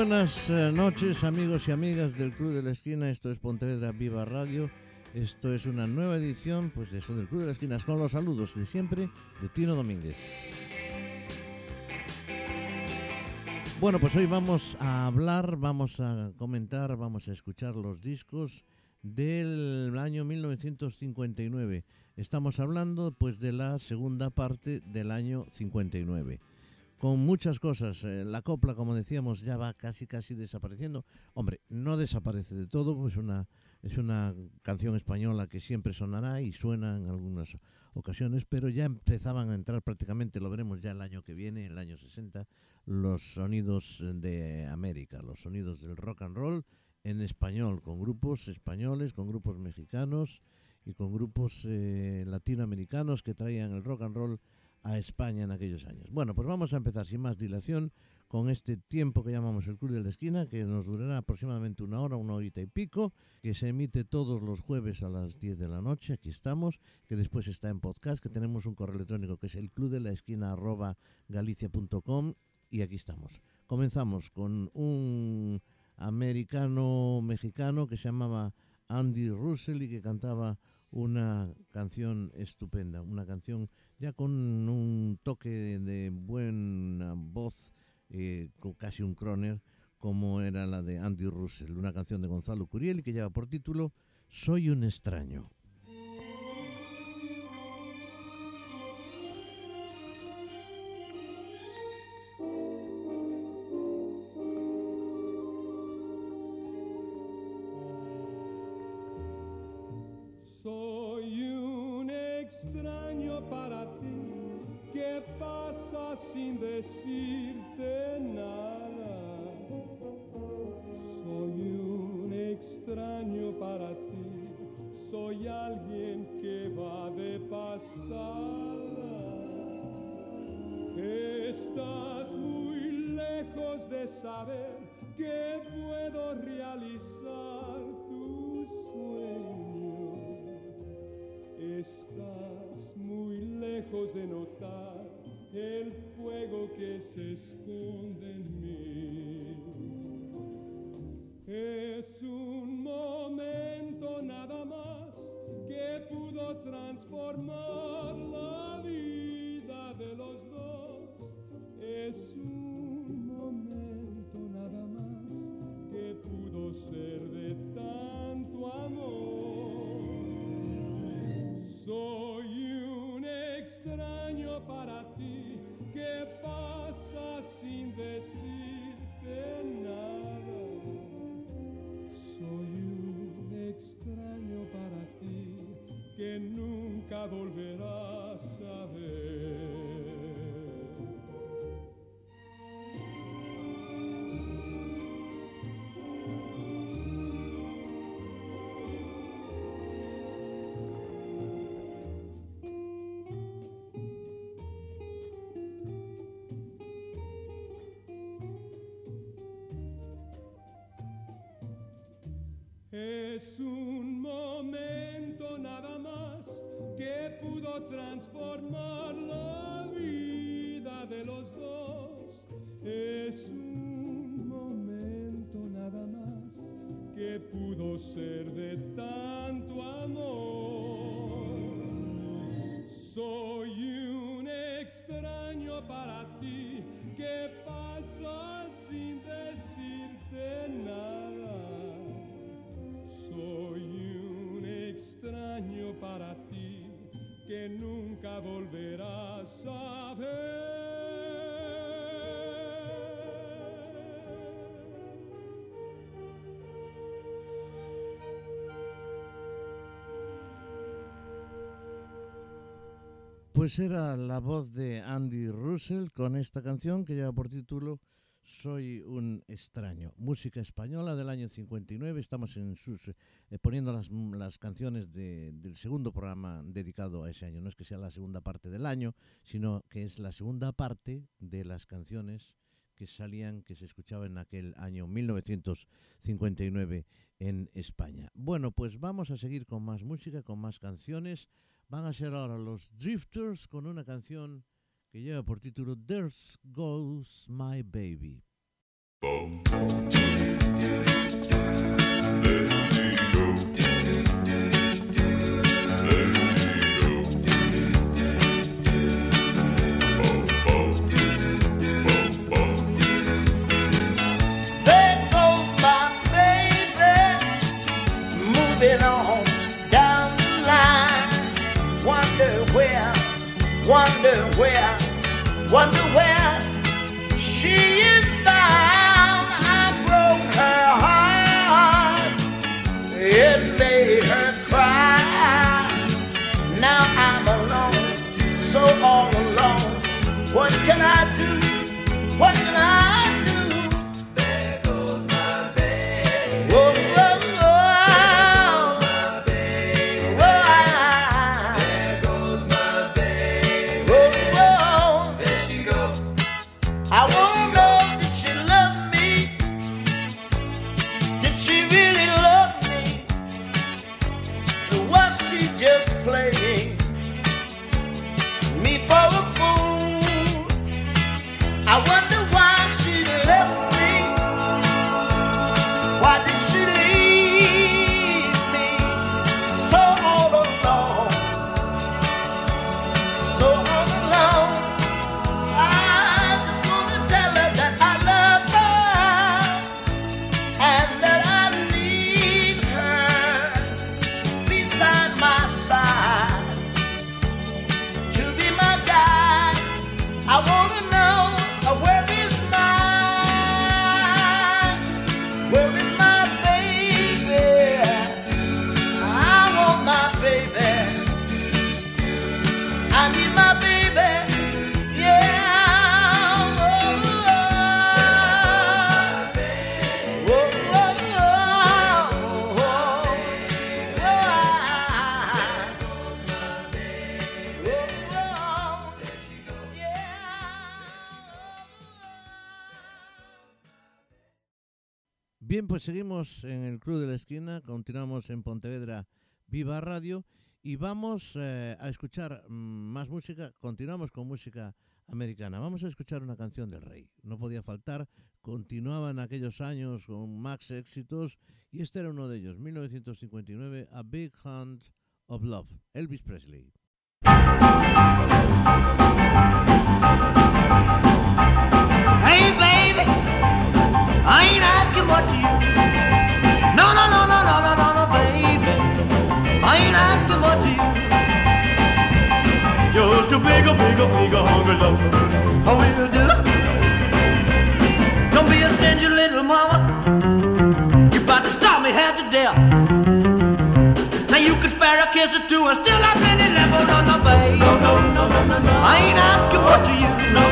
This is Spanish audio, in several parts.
Buenas eh, noches amigos y amigas del Club de la Esquina, esto es Pontevedra Viva Radio, esto es una nueva edición pues de eso del Club de la Esquina, con los saludos de siempre de Tino Domínguez. Bueno, pues hoy vamos a hablar, vamos a comentar, vamos a escuchar los discos del año 1959. Estamos hablando pues de la segunda parte del año 59 con muchas cosas. Eh, la copla, como decíamos, ya va casi casi desapareciendo. Hombre, no desaparece de todo, pues una, es una canción española que siempre sonará y suena en algunas ocasiones, pero ya empezaban a entrar prácticamente, lo veremos ya el año que viene, el año 60, los sonidos de América, los sonidos del rock and roll en español, con grupos españoles, con grupos mexicanos y con grupos eh, latinoamericanos que traían el rock and roll a España en aquellos años. Bueno, pues vamos a empezar sin más dilación con este tiempo que llamamos el Club de la Esquina, que nos durará aproximadamente una hora, una horita y pico, que se emite todos los jueves a las 10 de la noche, aquí estamos, que después está en podcast, que tenemos un correo electrónico que es el club de la esquina arroba galicia.com y aquí estamos. Comenzamos con un americano mexicano que se llamaba Andy Russell y que cantaba una canción estupenda, una canción ya con un toque de buena voz, eh, con casi un croner, como era la de Andy Russell, una canción de Gonzalo Curiel que lleva por título Soy un extraño. Es un momento nada más que pudo transformar Pues era la voz de Andy Russell con esta canción que lleva por título soy un extraño. Música española del año 59. Estamos en sus, eh, poniendo las, las canciones de, del segundo programa dedicado a ese año. No es que sea la segunda parte del año, sino que es la segunda parte de las canciones que salían, que se escuchaban en aquel año 1959 en España. Bueno, pues vamos a seguir con más música, con más canciones. Van a ser ahora los Drifters con una canción que lleva por título There Goes My Baby. Wonder where. Pues seguimos en el Club de la Esquina, continuamos en Pontevedra Viva Radio y vamos eh, a escuchar mm, más música, continuamos con música americana, vamos a escuchar una canción del rey, no podía faltar, continuaban aquellos años con max éxitos y este era uno de ellos, 1959, A Big Hunt of Love, Elvis Presley. ain't asking what you know.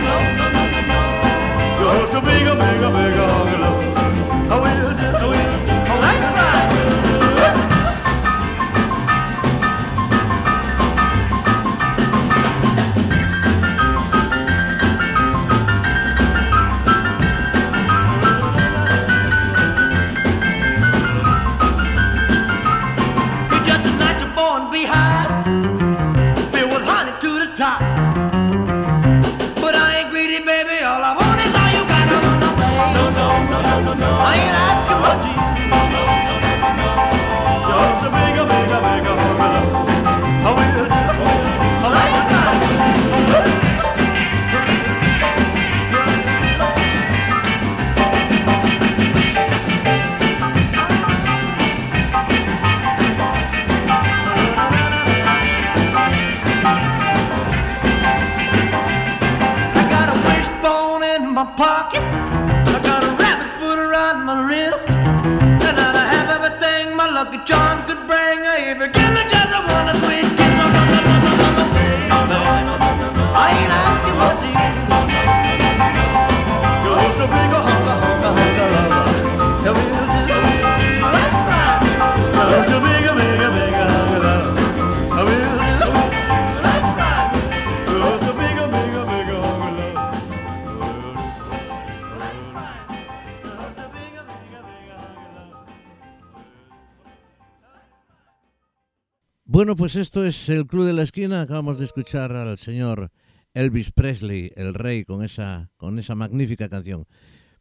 Bueno, pues esto es el Club de la Esquina. Acabamos de escuchar al señor Elvis Presley, el rey, con esa, con esa magnífica canción.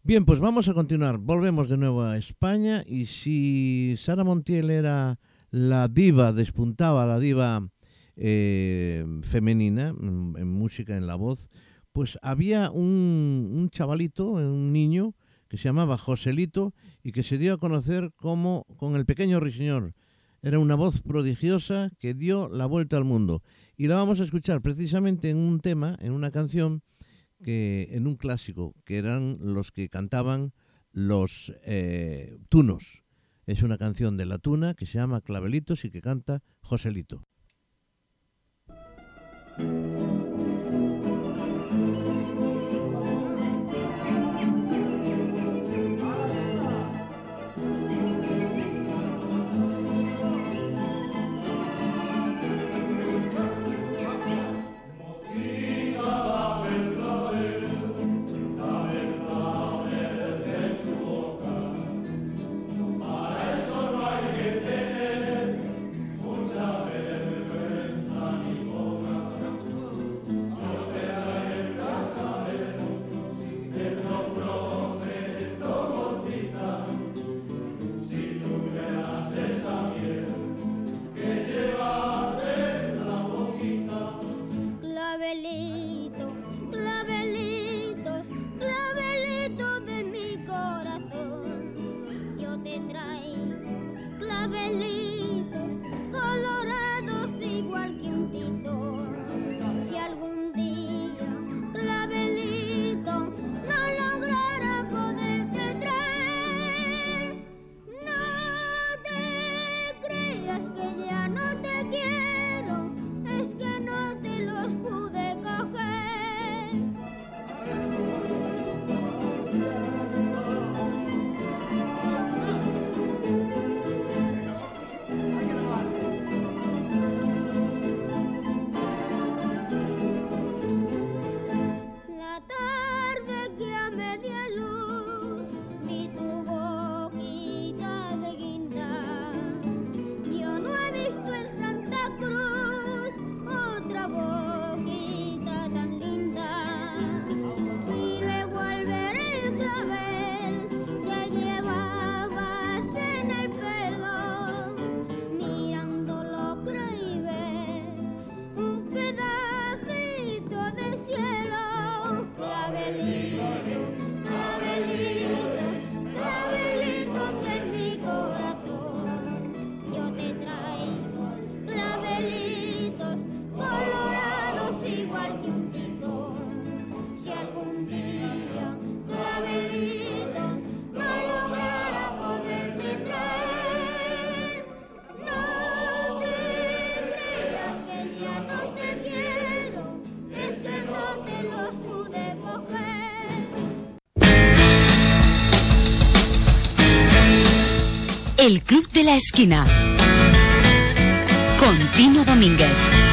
Bien, pues vamos a continuar. Volvemos de nuevo a España y si Sara Montiel era la diva, despuntaba la diva eh, femenina mm, en, música, en la voz, pues había un, un chavalito, un niño, que se llamaba Joselito y que se dio a conocer como con el pequeño Riseñor era una voz prodigiosa que dio la vuelta al mundo. Y la vamos a escuchar precisamente en un tema, en una canción, que en un clásico, que eran los que cantaban los eh, tunos. Es una canción de la tuna que se llama Clavelitos y que canta Joselito. La Esquina. Con Tino Domínguez.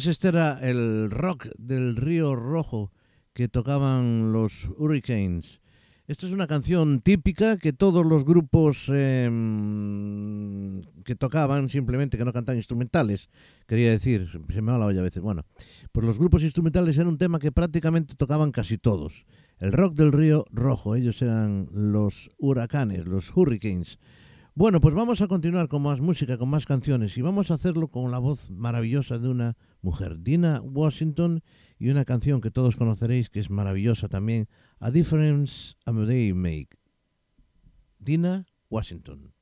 Pues este era el rock del Río Rojo que tocaban los Hurricanes. Esta es una canción típica que todos los grupos eh, que tocaban, simplemente que no cantan instrumentales, quería decir, se me va la olla a veces. Bueno, pues los grupos instrumentales eran un tema que prácticamente tocaban casi todos. El rock del río Rojo, ellos eran los huracanes, los hurricanes. Bueno, pues vamos a continuar con más música, con más canciones y vamos a hacerlo con la voz maravillosa de una mujer, Dina Washington, y una canción que todos conoceréis que es maravillosa también, A Difference a Day Make. Dina Washington.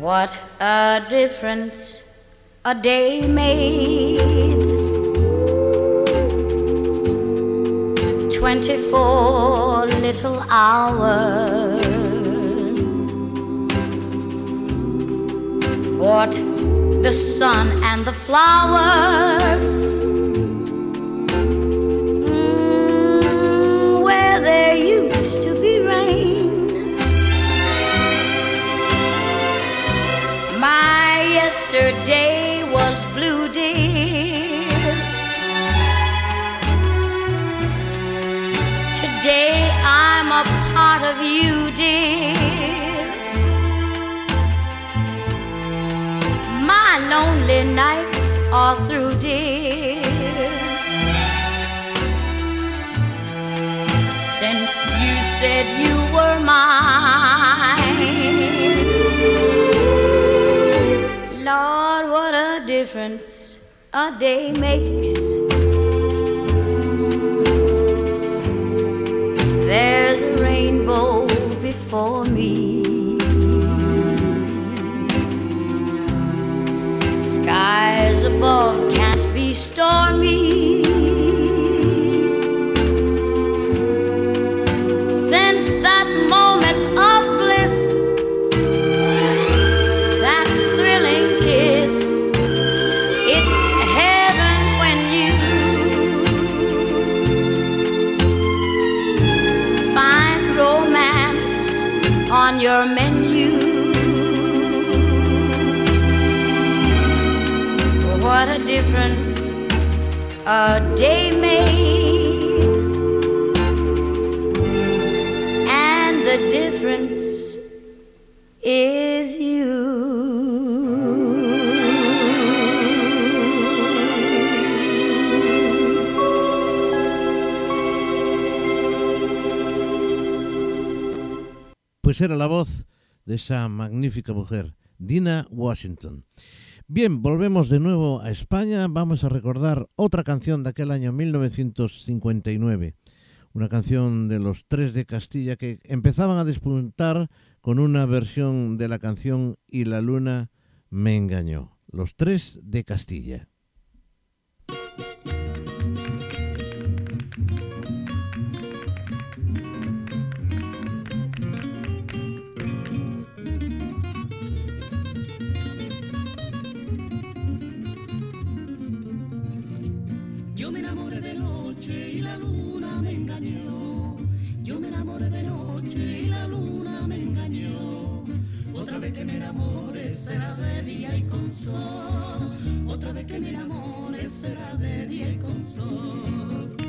What a difference a day made. Twenty-four little hours. What the sun and the flowers. Mm, where there used to be rain. My yesterday lonely nights are through, dear. Since you said you were mine. Lord, what a difference a day makes. There's a rainbow before me. Above can't be stormy. A day made, and the difference is you. Pues era la voz de esa magnífica mujer, Dina Washington. Bien, volvemos de nuevo a España. Vamos a recordar otra canción de aquel año 1959. Una canción de los tres de Castilla que empezaban a despuntar con una versión de la canción Y la luna me engañó. Los tres de Castilla. De noche y la luna me engañó. Otra vez que me enamore será de día y con sol. Otra vez que me enamore será de día y con sol.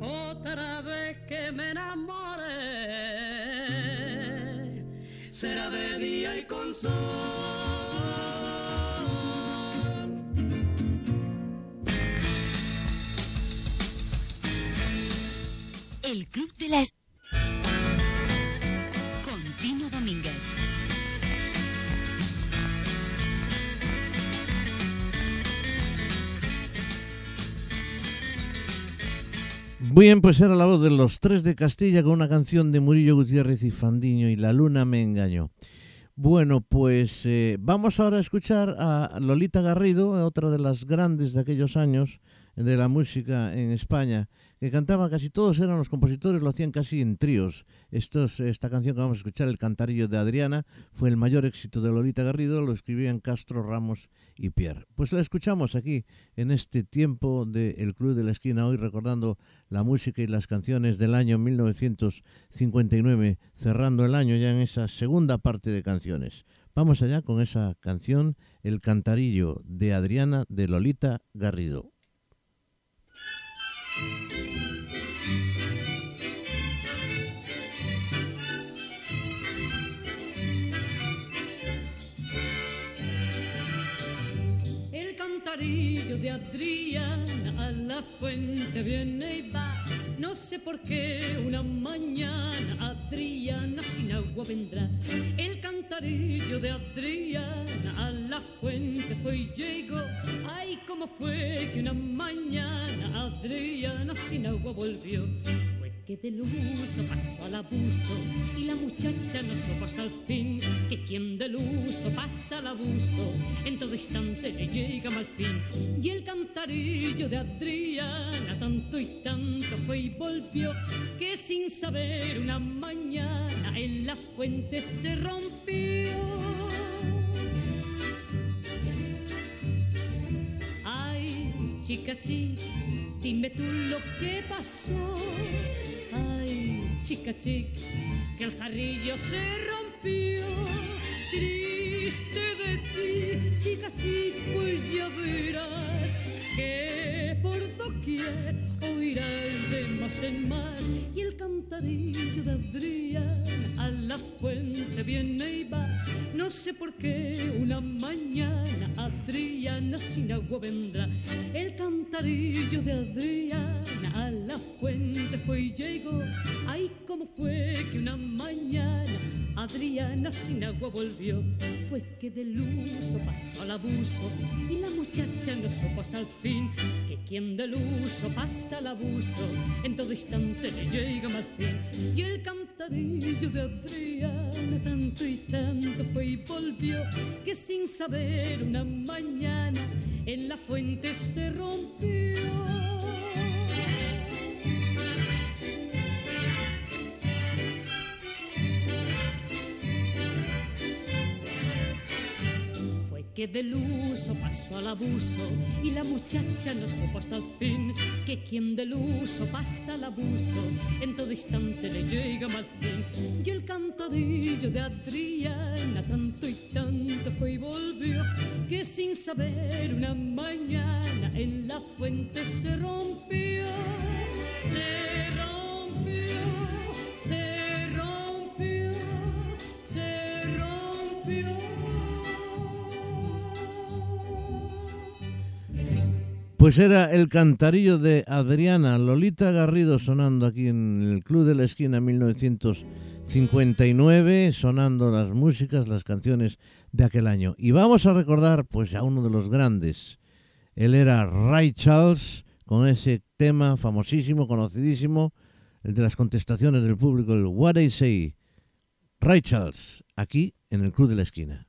Otra vez que me enamore será de día y con sol. Bien, pues era la voz de los tres de Castilla con una canción de Murillo Gutiérrez y Fandiño y La Luna me engañó. Bueno, pues eh, vamos ahora a escuchar a Lolita Garrido, otra de las grandes de aquellos años de la música en España, que cantaba casi todos eran los compositores, lo hacían casi en tríos. Esta canción que vamos a escuchar, El Cantarillo de Adriana, fue el mayor éxito de Lolita Garrido, lo escribían Castro, Ramos y Pierre. Pues la escuchamos aquí en este tiempo del Club de la Esquina, hoy recordando la música y las canciones del año 1959, cerrando el año ya en esa segunda parte de canciones. Vamos allá con esa canción, El Cantarillo de Adriana de Lolita Garrido. El cantarillo de Adriana a la fuente viene y va. No sé por qué una mañana Adriana sin agua vendrá. El cantarillo de Adriana a la fuente fue y llegó. Ay, cómo fue que una mañana Adriana sin agua volvió. Que del uso pasó al abuso y la muchacha no supo hasta el fin que quien del uso pasa al abuso en todo instante le llega mal fin y el cantarillo de Adriana tanto y tanto fue y volvió que sin saber una mañana en la fuente se rompió Ay, chica, chica, dime tú lo que pasó. Ay, chica, chica, que el jarrillo se rompió. Triste de ti, chica, chica, pues ya verás que por doquier oirás de más en más. Y el cantarillo de Adrián a la fuente viene y va. No sé por qué una mañana Adriana sin agua vendrá. El cantarillo de Adriana a la fuente fue y llegó. Ay, cómo fue que una mañana Adriana sin agua volvió. Fue que del uso pasó al abuso y la muchacha no supo hasta el fin que quien del uso pasa al abuso en todo instante le llega mal fin. Y el cantarillo de Adriana tanto y tanto fue y volvió que sin saber una mañana en la fuente se rompió. Que del uso pasó al abuso y la muchacha no supo hasta el fin que quien del uso pasa al abuso en todo instante le llega mal fin. Y el cantadillo de Adriana tanto y tanto fue y volvió que sin saber una mañana en la fuente se rompió. Se rompió, Pues era el cantarillo de Adriana Lolita Garrido sonando aquí en el Club de la Esquina 1959, sonando las músicas, las canciones de aquel año. Y vamos a recordar pues a uno de los grandes. Él era Ray Charles con ese tema famosísimo, conocidísimo, el de las contestaciones del público, el What I Say. Ray Charles, aquí en el Club de la Esquina.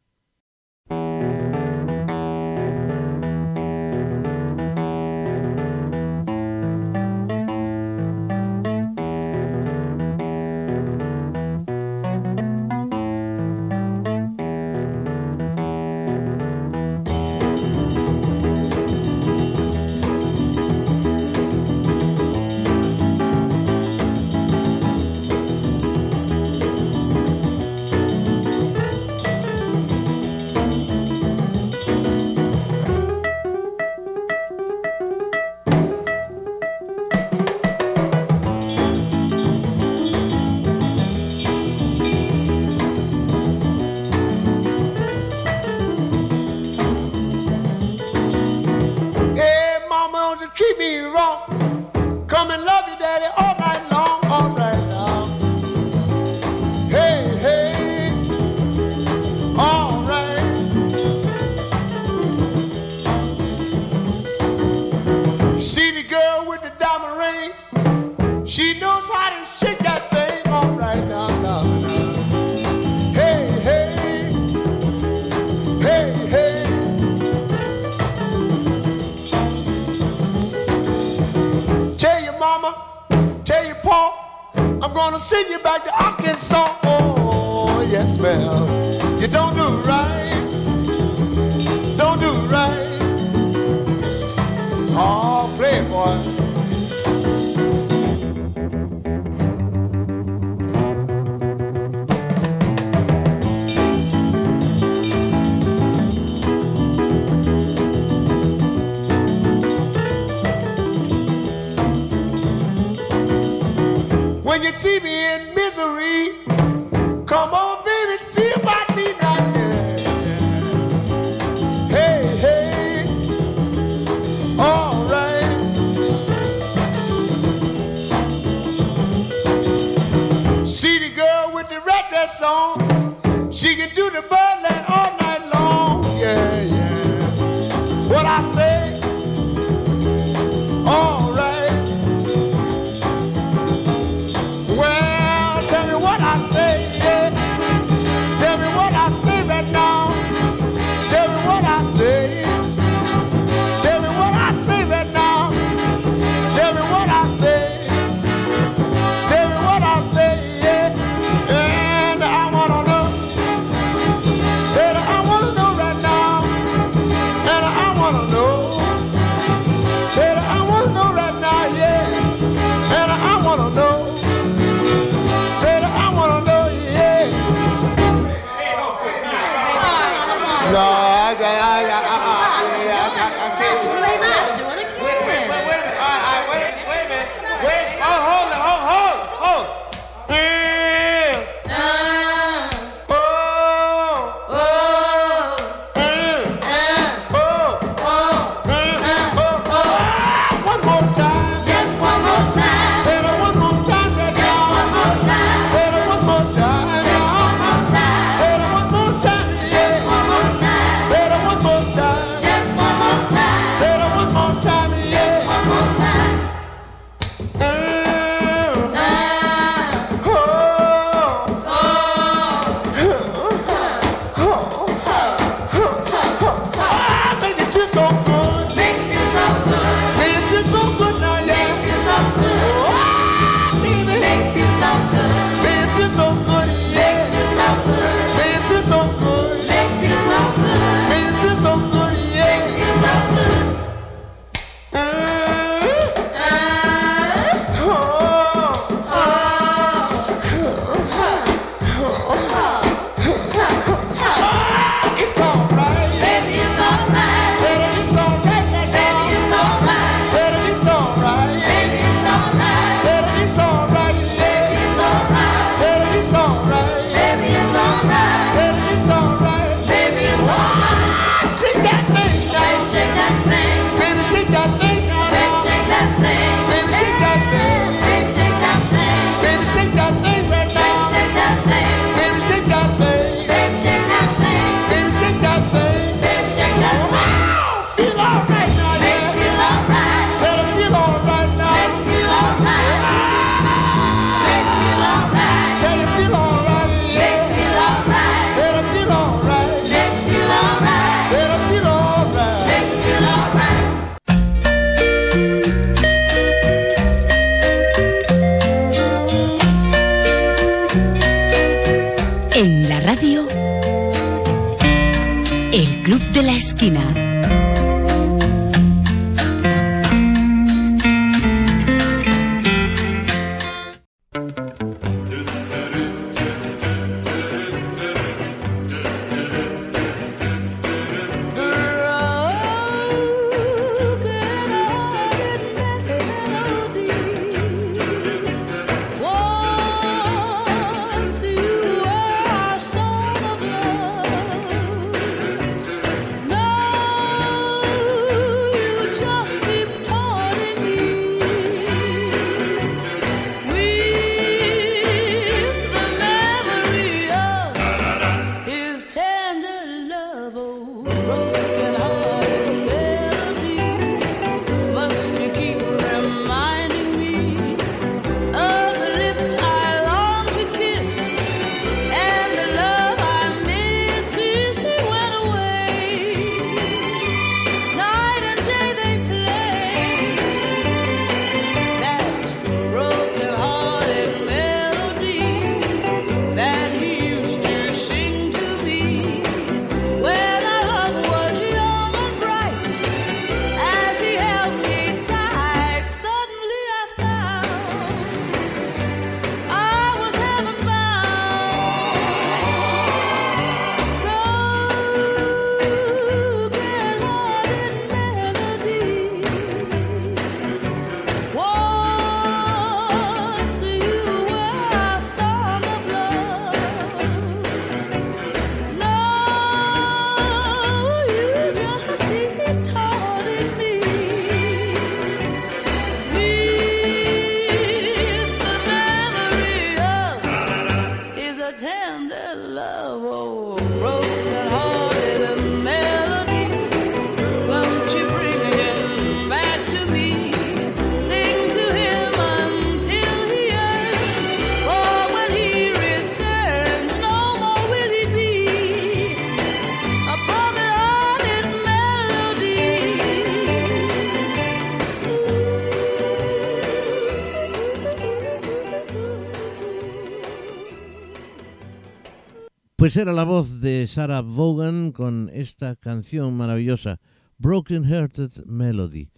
Pues era la voz de Sarah Vaughan con esta canción maravillosa, Broken Hearted Melody.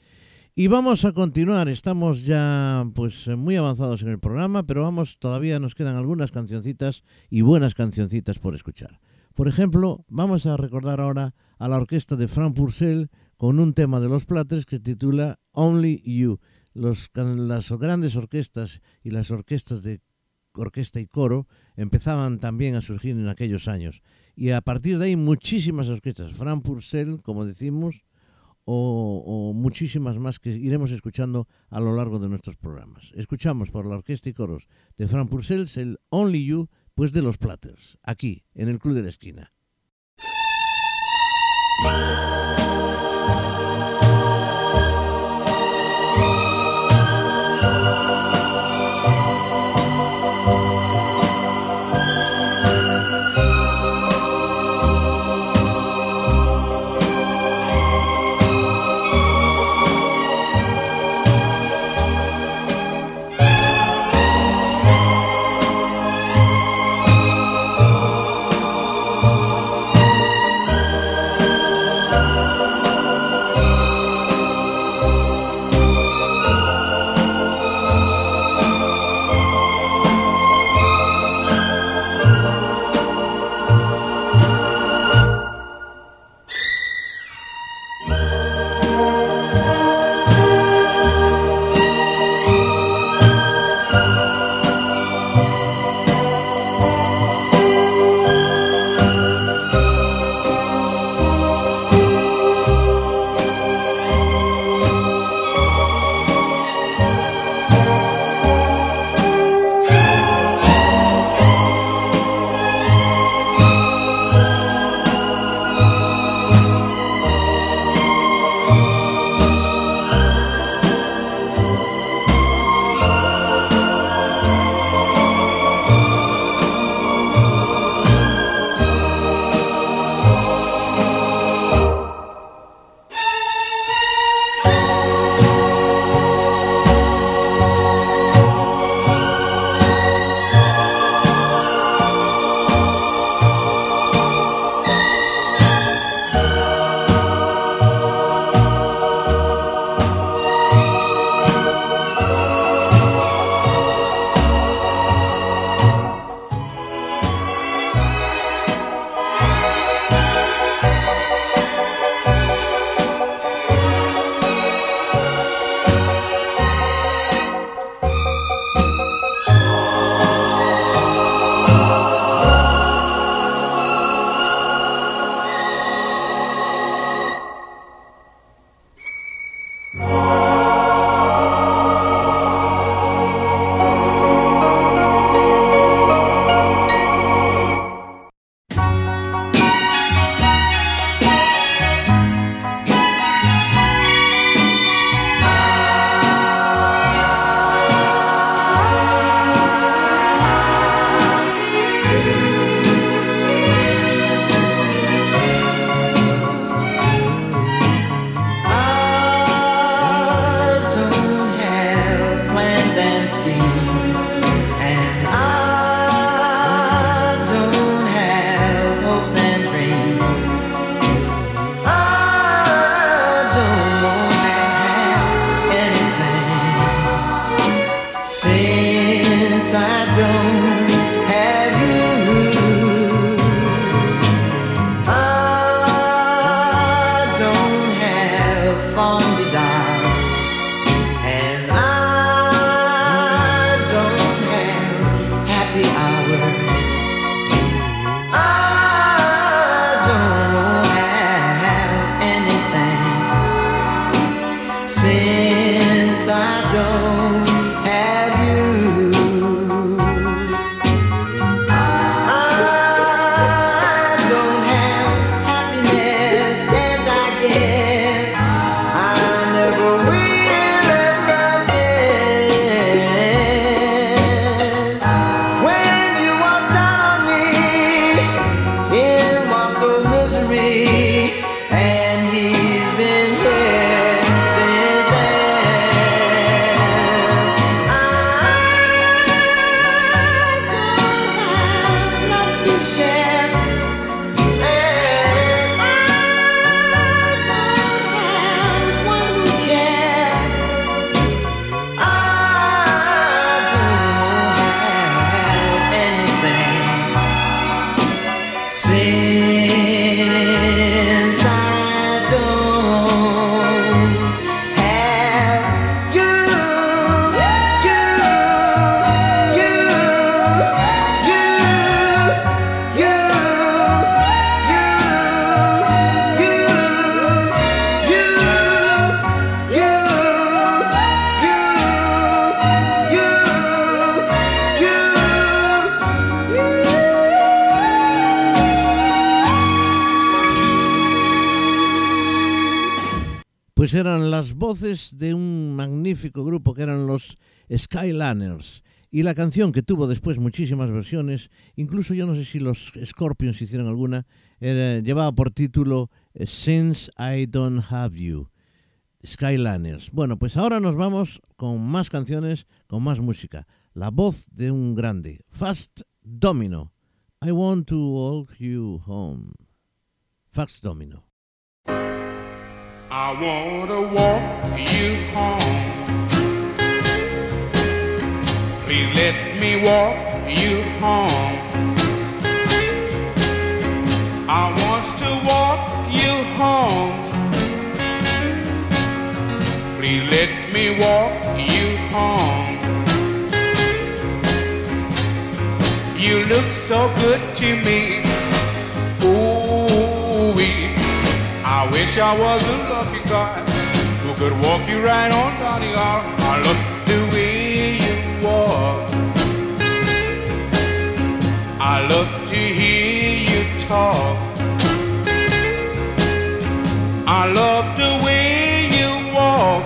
Y vamos a continuar, estamos ya pues muy avanzados en el programa, pero vamos, todavía nos quedan algunas cancioncitas y buenas cancioncitas por escuchar. Por ejemplo, vamos a recordar ahora a la orquesta de Frank Purcell con un tema de los Platters que titula Only You. Los, las grandes orquestas y las orquestas de orquesta y coro empezaban también a surgir en aquellos años. Y a partir de ahí muchísimas orquestas, Frank Purcell, como decimos, o, muchísimas más que iremos escuchando a lo largo de nuestros programas. Escuchamos por la orquesta y coros de Frank Purcell el Only You, pues de los Platters, aquí, en el Club de la Esquina. Skyliners. Y la canción que tuvo después muchísimas versiones, incluso yo no sé si los Scorpions hicieron alguna, llevaba por título eh, Since I Don't Have You. Skyliners. Bueno, pues ahora nos vamos con más canciones, con más música. La voz de un grande, Fast Domino. I want to walk you home. Fast Domino. I wanna walk you home. Please let me walk you home. I want to walk you home. Please let me walk you home. You look so good to me. Ooh, I wish I was a lucky guy who could walk you right on down the aisle. I I love to hear you talk. I love the way you walk.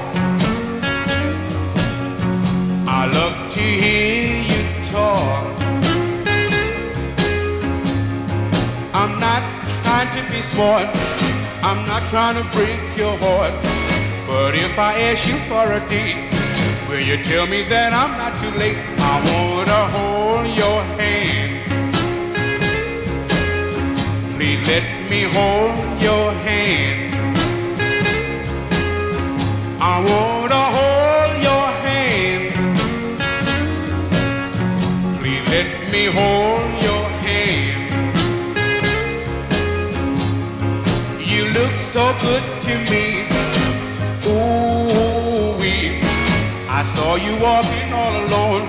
I love to hear you talk. I'm not trying to be smart. I'm not trying to break your heart. But if I ask you for a date, will you tell me that I'm not too late? I wanna hold your hand. Please let me hold your hand. I wanna hold your hand. Please let me hold your hand. You look so good to me. Ooh, I saw you walking all alone.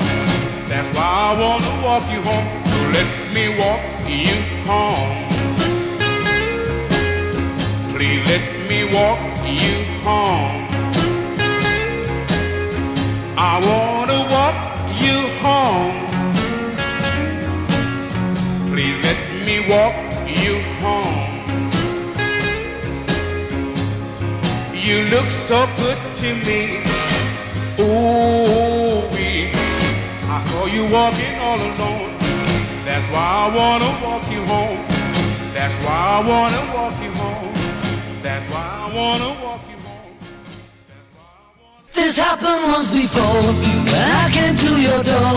That's why I wanna walk you home. So let me walk you home. Please let me walk you home. I wanna walk you home. Please let me walk you home. You look so good to me. Ooh. I saw you walking all alone. That's why I wanna walk you home. That's why I wanna walk you. Wanna walk you home. This happened once before. When I came to your door,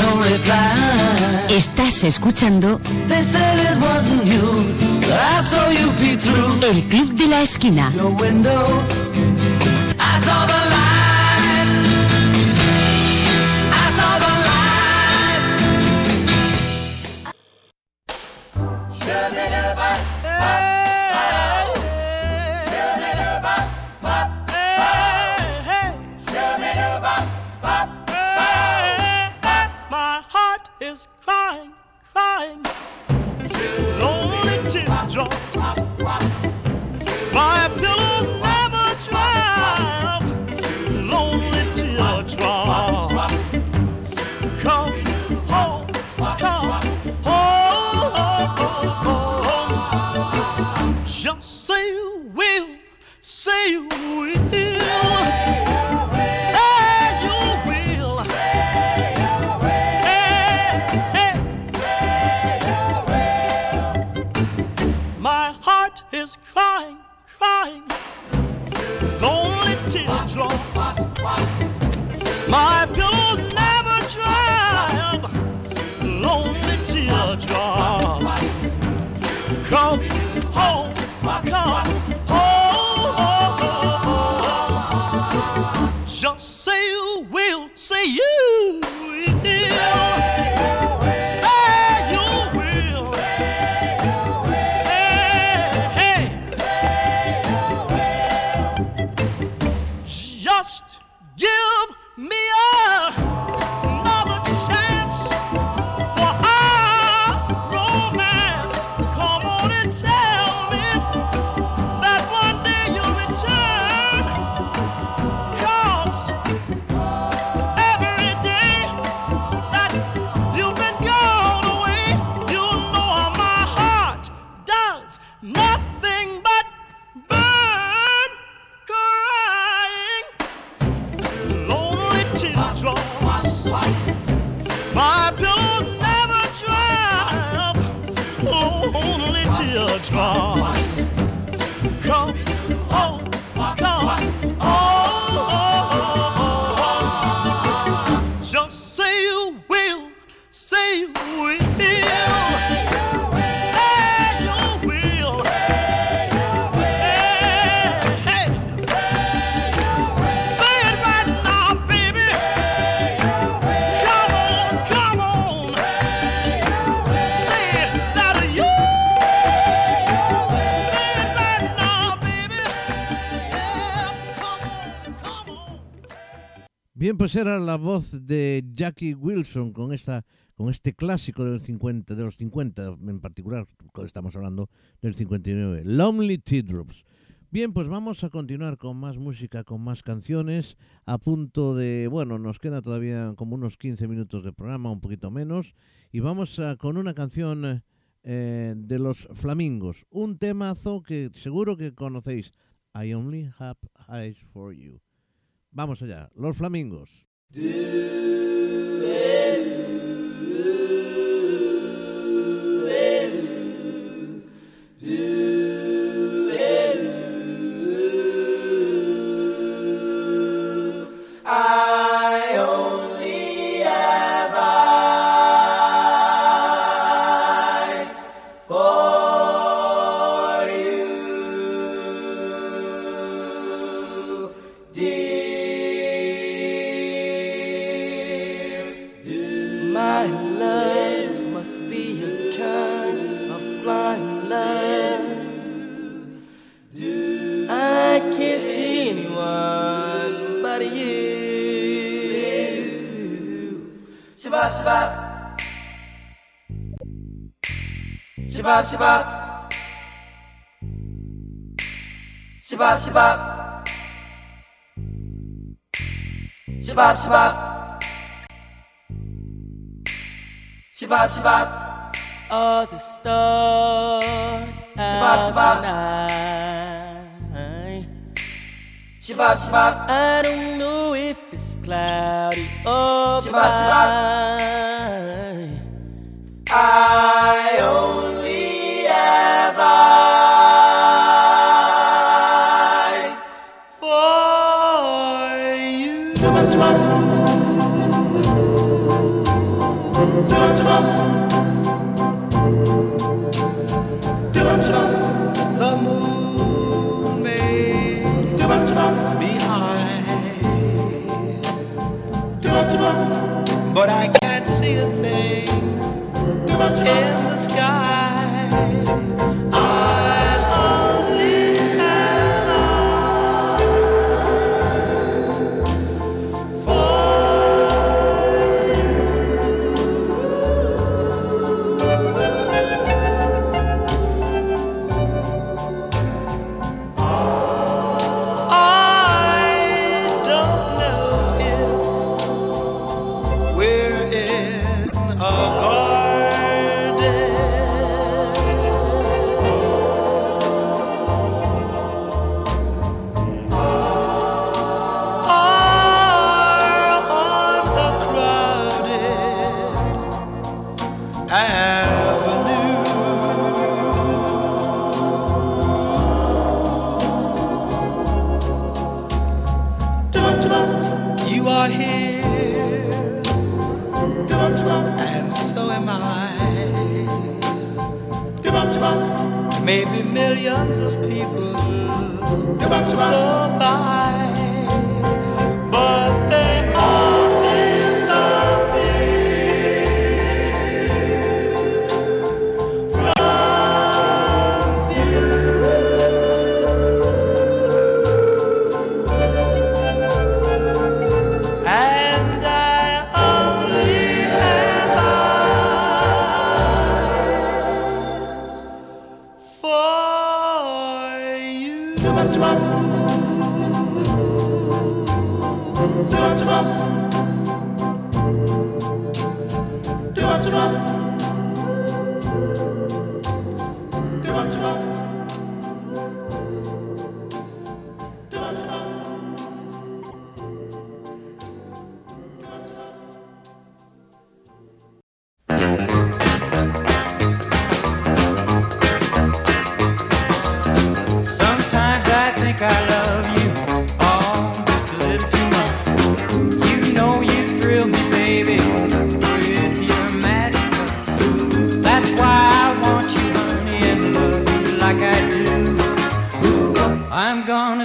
no reply. Estás escuchando They said it wasn't you, but I saw you peek through El Club de la Esquina. your window. Pues era la voz de Jackie Wilson con esta con este clásico del 50, de los 50 en particular, estamos hablando del 59, Lonely Teardrops. Bien, pues vamos a continuar con más música, con más canciones, a punto de, bueno, nos queda todavía como unos 15 minutos de programa, un poquito menos, y vamos a- con una canción eh, de los Flamingos, un temazo que seguro que conocéis, I Only Have Eyes for You. Vamos allá, los Flamingos. Shabab. Shabab, are the stars out tonight. Shabab, shabab. I don't know if it's cloudy or Shabab, shabab. bright. I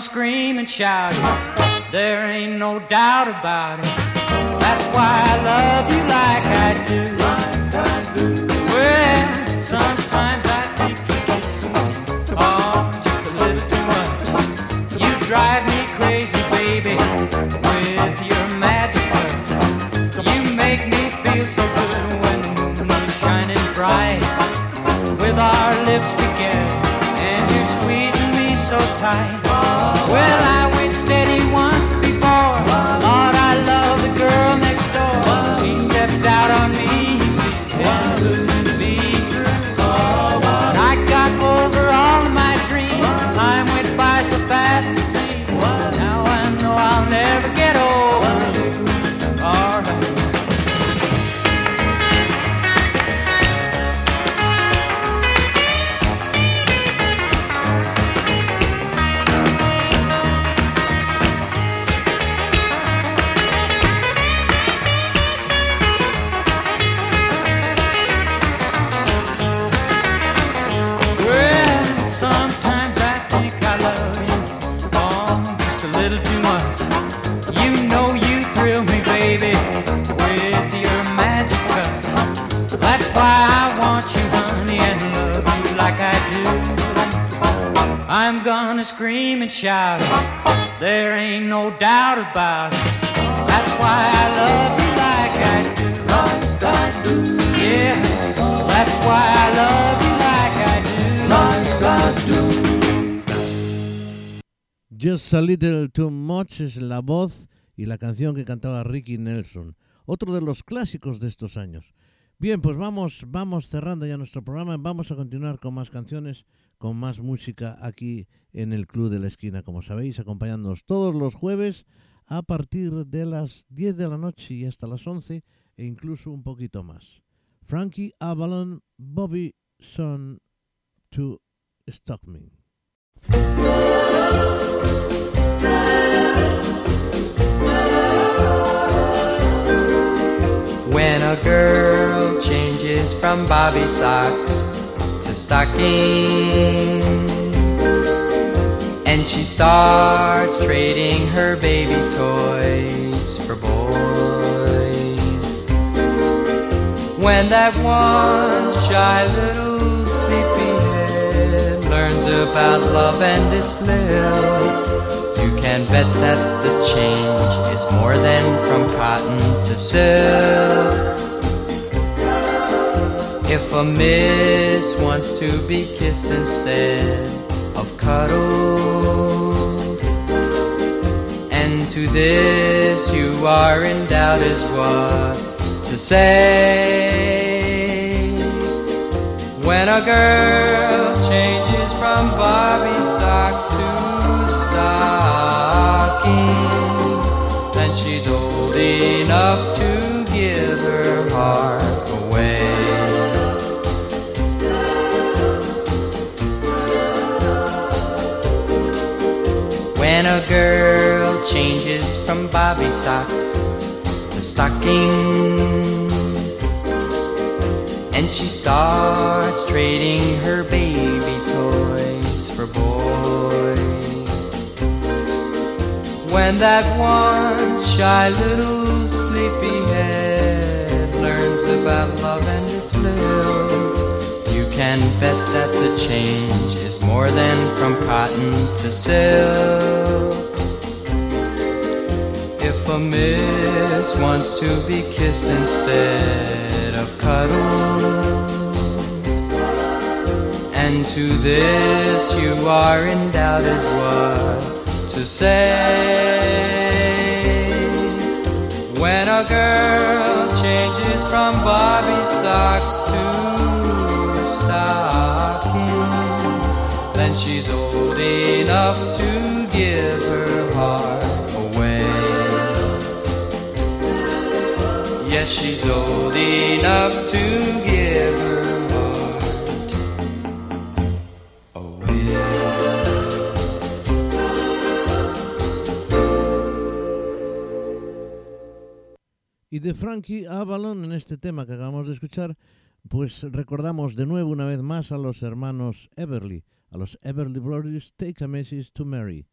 scream and shout it. There ain't no doubt about it. That's why I love you like I do. Well, sometimes I think you kiss me. Oh, just a little too much. You drive me crazy, baby, with your magic touch. You make me feel so good when the moon is shining bright. With our lips together, and you're squeezing me so tight. Scream and shout. There ain't no doubt about it. That's why I love you like I do. Like I do. Yeah, that's why I love you like I do. Like I do. Just a Little Too Much es la voz y la canción que cantaba Ricky Nelson, otro de los clásicos de estos años. Bien, pues vamos, vamos cerrando ya nuestro programa. Vamos a continuar con más canciones, con más música aquí en el Club de la Esquina, como sabéis, acompañándonos todos los jueves a partir de las 10 de la noche y hasta las 11 e incluso un poquito más. Frankie Avalon, Bobby Son to Stockman. When a girl changes from bobby socks to stockings, and she starts trading her baby toys for boys. When that one shy little sleepyhead learns about love and its lilt, you can bet that the change is more than from cotton to silk. If a miss wants to be kissed instead of cuddled, and to this you are in doubt is what to say. When a girl changes from bobby socks to stockings, then she's old enough to give her heart When a girl changes from bobby socks to stockings, and she starts trading her baby toys for boys. When that one shy little sleepyhead learns about love and its you can bet that the change is more than from cotton to silk. If a miss wants to be kissed instead of cuddled, and to this you are in doubt is what to say. When a girl changes from bobby socks she's old enough to give her heart away. Yes, she's old enough to give her heart away. Y de Frankie Avalon en este tema que acabamos de escuchar, pues recordamos de nuevo una vez más a los hermanos Everly, a los Everly Brothers, Take a Message to Mary.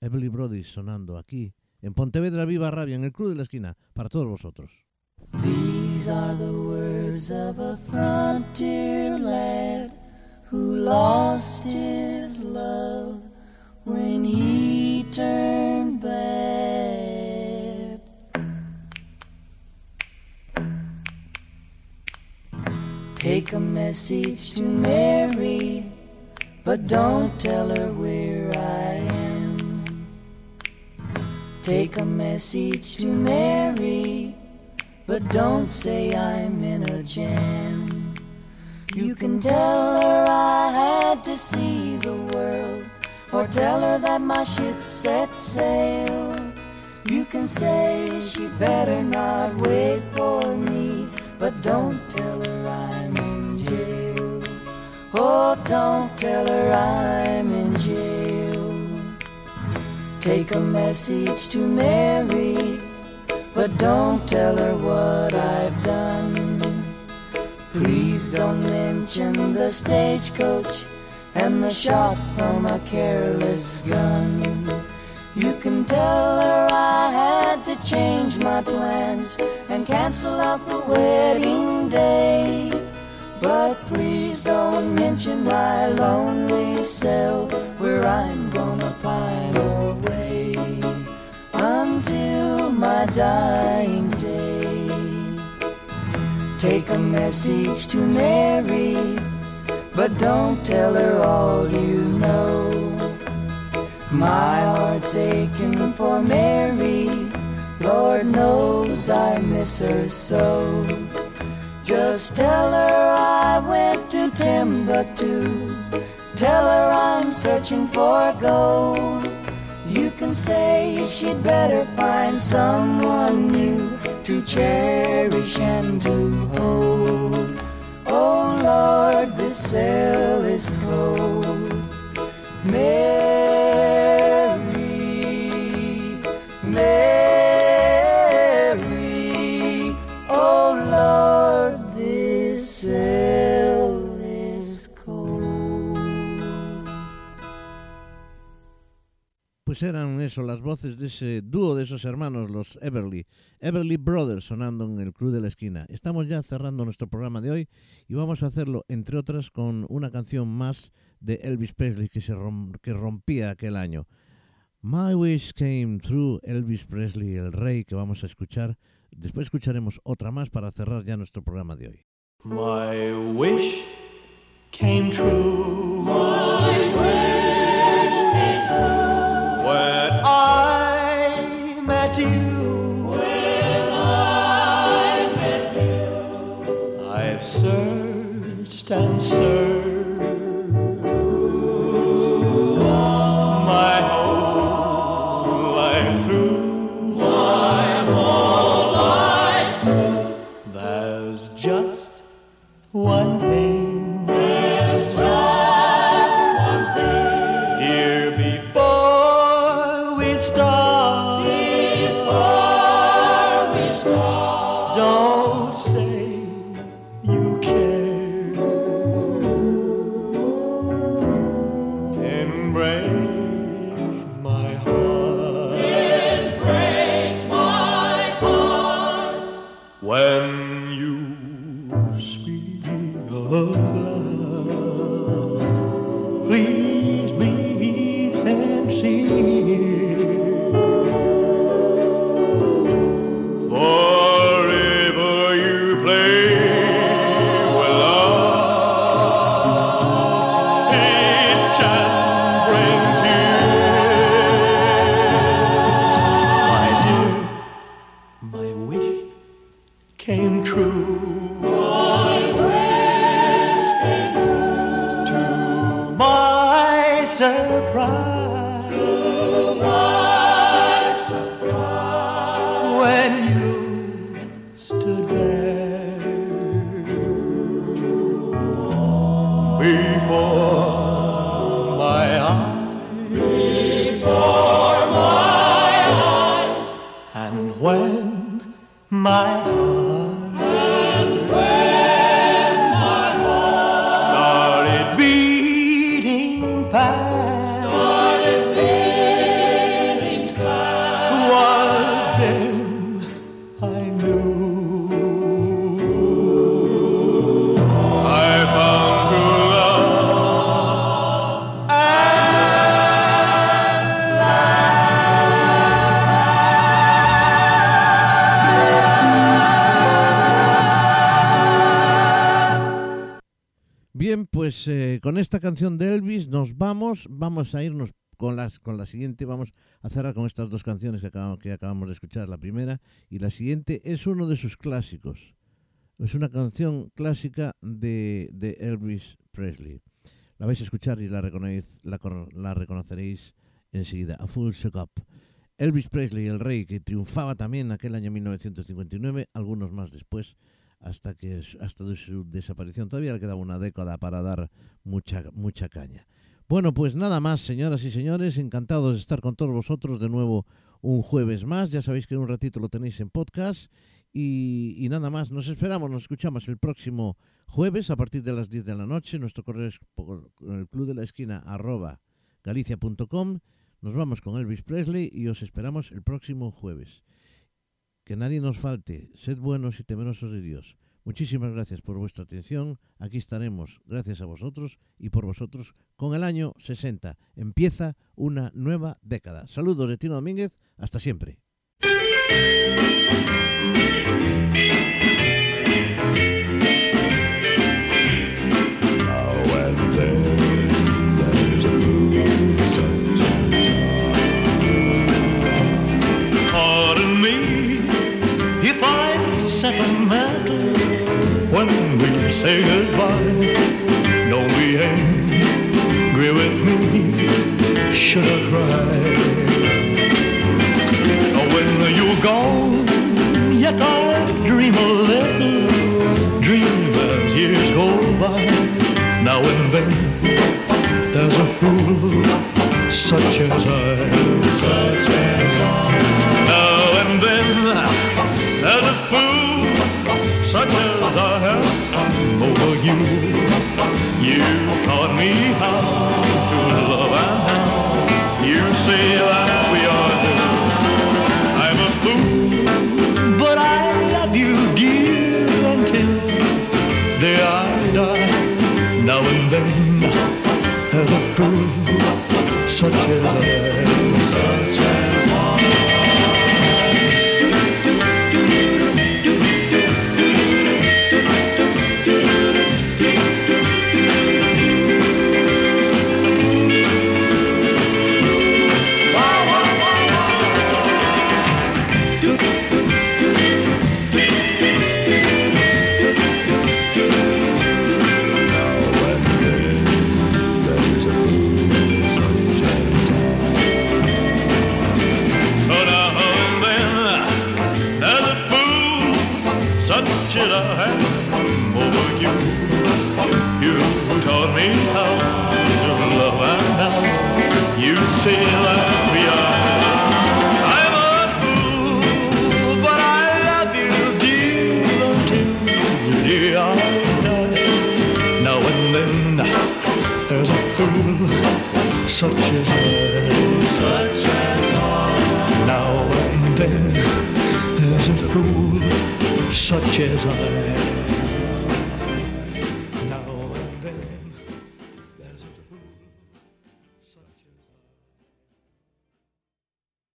Everly Brothers sonando aquí en Pontevedra Viva Radio, en el Club de la Esquina, para todos vosotros. These are the words of a frontier lad who lost his love when he turned bad. Take a message to Mary, but don't tell her where I am. Take a message to Mary, but don't say I'm in a jam. You can tell her I had to see the world, or tell her that my ship set sail. You can say she better not wait for me, but don't tell her. Oh, don't tell her I'm in jail. Take a message to Mary, but don't tell her what I've done. Please don't mention the stagecoach and the shot from a careless gun. You can tell her I had to change my plans and cancel out the wedding day. But please don't mention my lonely cell where I'm gonna pine away until my dying day. Take a message to Mary, but don't tell her all you know. My heart's aching for Mary, Lord knows I miss her so. Just tell her I went to Timbuktu. Tell her I'm searching for gold. You can say she'd better find someone new to cherish and to hold. Oh Lord, this cell is cold. Mary, Pues eran eso, las voces de ese dúo de esos hermanos, los Everly, Everly Brothers, sonando en el Club de la Esquina. Estamos ya cerrando nuestro programa de hoy y vamos a hacerlo, entre otras, con una canción más de Elvis Presley que, se que rompía aquel año. My Wish Came True, Elvis Presley, el rey, que vamos a escuchar. Después escucharemos otra más para cerrar ya nuestro programa de hoy. My wish came true. Con esta canción de Elvis nos vamos, vamos a irnos con, las, con la siguiente, vamos a cerrar con estas dos canciones que acabamos, que acabamos de escuchar, la primera y la siguiente es uno de sus clásicos, es una canción clásica de, de Elvis Presley. La vais a escuchar y la, reconoce- la, la reconoceréis enseguida, A Full Shock Up. Elvis Presley, el rey, que triunfaba también aquel año 1959, algunos más después, hasta que hasta su desaparición. Todavía le quedaba una década para dar mucha, mucha caña. Bueno, pues nada más, señoras y señores, encantados de estar con todos vosotros de nuevo un jueves más. Ya sabéis que en un ratito lo tenéis en podcast. Y, nada más, nos esperamos, nos escuchamos el próximo jueves a partir de las 10 de la noche. Nuestro correo es el club de la esquina arroba galicia.com. Nos vamos con Elvis Presley y os esperamos el próximo jueves. Que nadie nos falte, sed buenos y temerosos de Dios. Muchísimas gracias por vuestra atención. Aquí estaremos, gracias a vosotros y por vosotros, con el año 60. Empieza una nueva década. Saludos de Tino Domínguez. Hasta siempre. say goodbye. Don't be angry with me, should I cry?